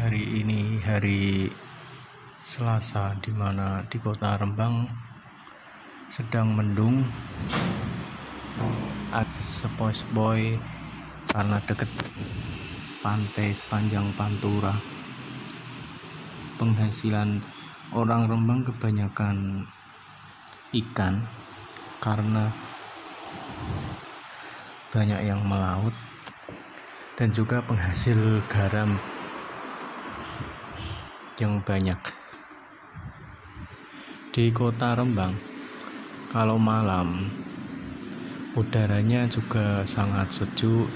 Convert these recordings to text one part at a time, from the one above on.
hari ini hari Selasa di mana di kota Rembang sedang mendung. Sepoi-sepoi karena deket pantai sepanjang Pantura. Penghasilan orang Rembang kebanyakan ikan karena banyak yang melaut dan juga penghasil garam yang banyak. Di kota Rembang kalau malam udaranya juga sangat sejuk.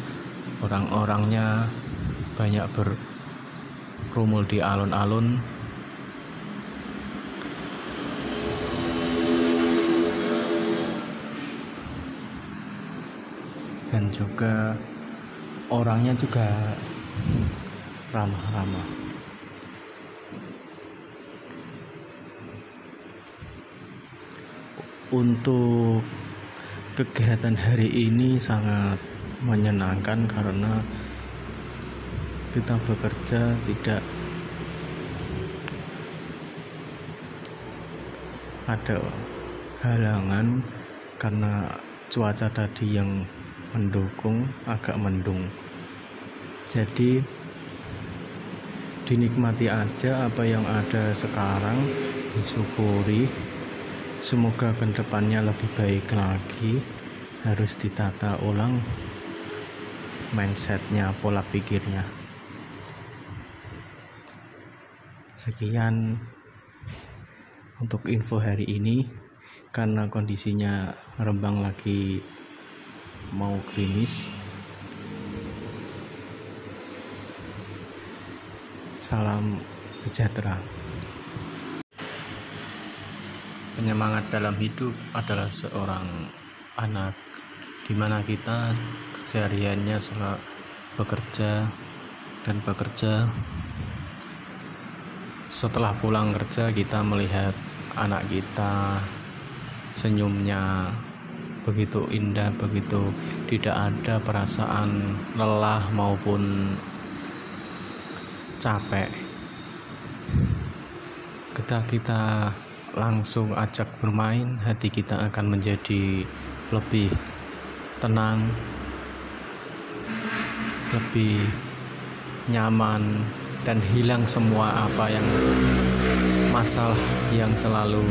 Orang-orangnya banyak berumul di alun-alun. Dan juga orangnya juga ramah-ramah untuk kegiatan hari ini sangat menyenangkan karena kita bekerja tidak ada halangan karena cuaca tadi yang mendukung agak mendung. Jadi dinikmati aja apa yang ada sekarang disyukuri semoga ke depannya lebih baik lagi. Harus ditata ulang mindsetnya pola pikirnya. Sekian untuk info hari ini. Karena kondisinya Rembang lagi mau krimis salam sejahtera penyemangat dalam hidup adalah seorang anak di mana kita sehariannya selalu bekerja dan bekerja setelah pulang kerja kita melihat anak kita senyumnya begitu indah, begitu tidak ada perasaan lelah maupun capek. Ketika kita langsung ajak bermain, hati kita akan menjadi lebih tenang, lebih nyaman, dan hilang semua apa yang masalah yang selalu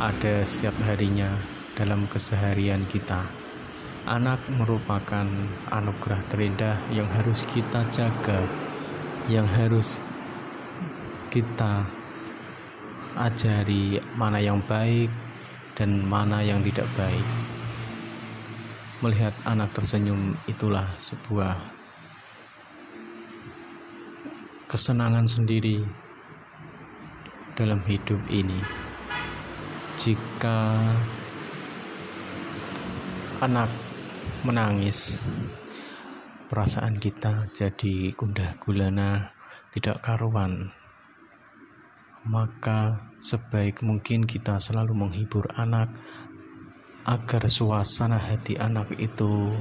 ada setiap harinya dalam keseharian kita. Anak merupakan anugerah terindah yang harus kita jaga, yang harus kita ajari mana yang baik dan mana yang tidak baik. Melihat anak tersenyum itulah sebuah kesenangan sendiri dalam hidup ini. Jika anak menangis perasaan kita jadi gundah gulana tidak karuan maka sebaik mungkin kita selalu menghibur anak agar suasana hati anak itu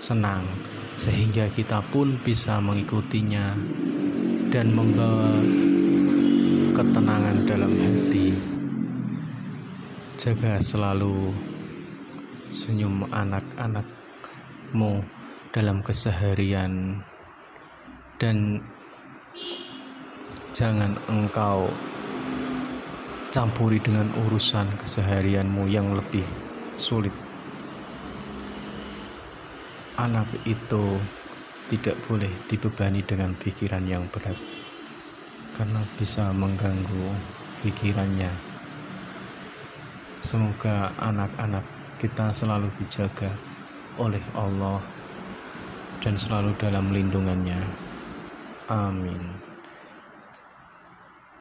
senang sehingga kita pun bisa mengikutinya dan membawa ketenangan dalam hati. Jaga selalu senyum anak-anakmu dalam keseharian dan jangan engkau campuri dengan urusan keseharianmu yang lebih sulit anak itu tidak boleh dibebani dengan pikiran yang berat karena bisa mengganggu pikirannya semoga anak-anak kita selalu dijaga oleh Allah dan selalu dalam lindungannya. Amin.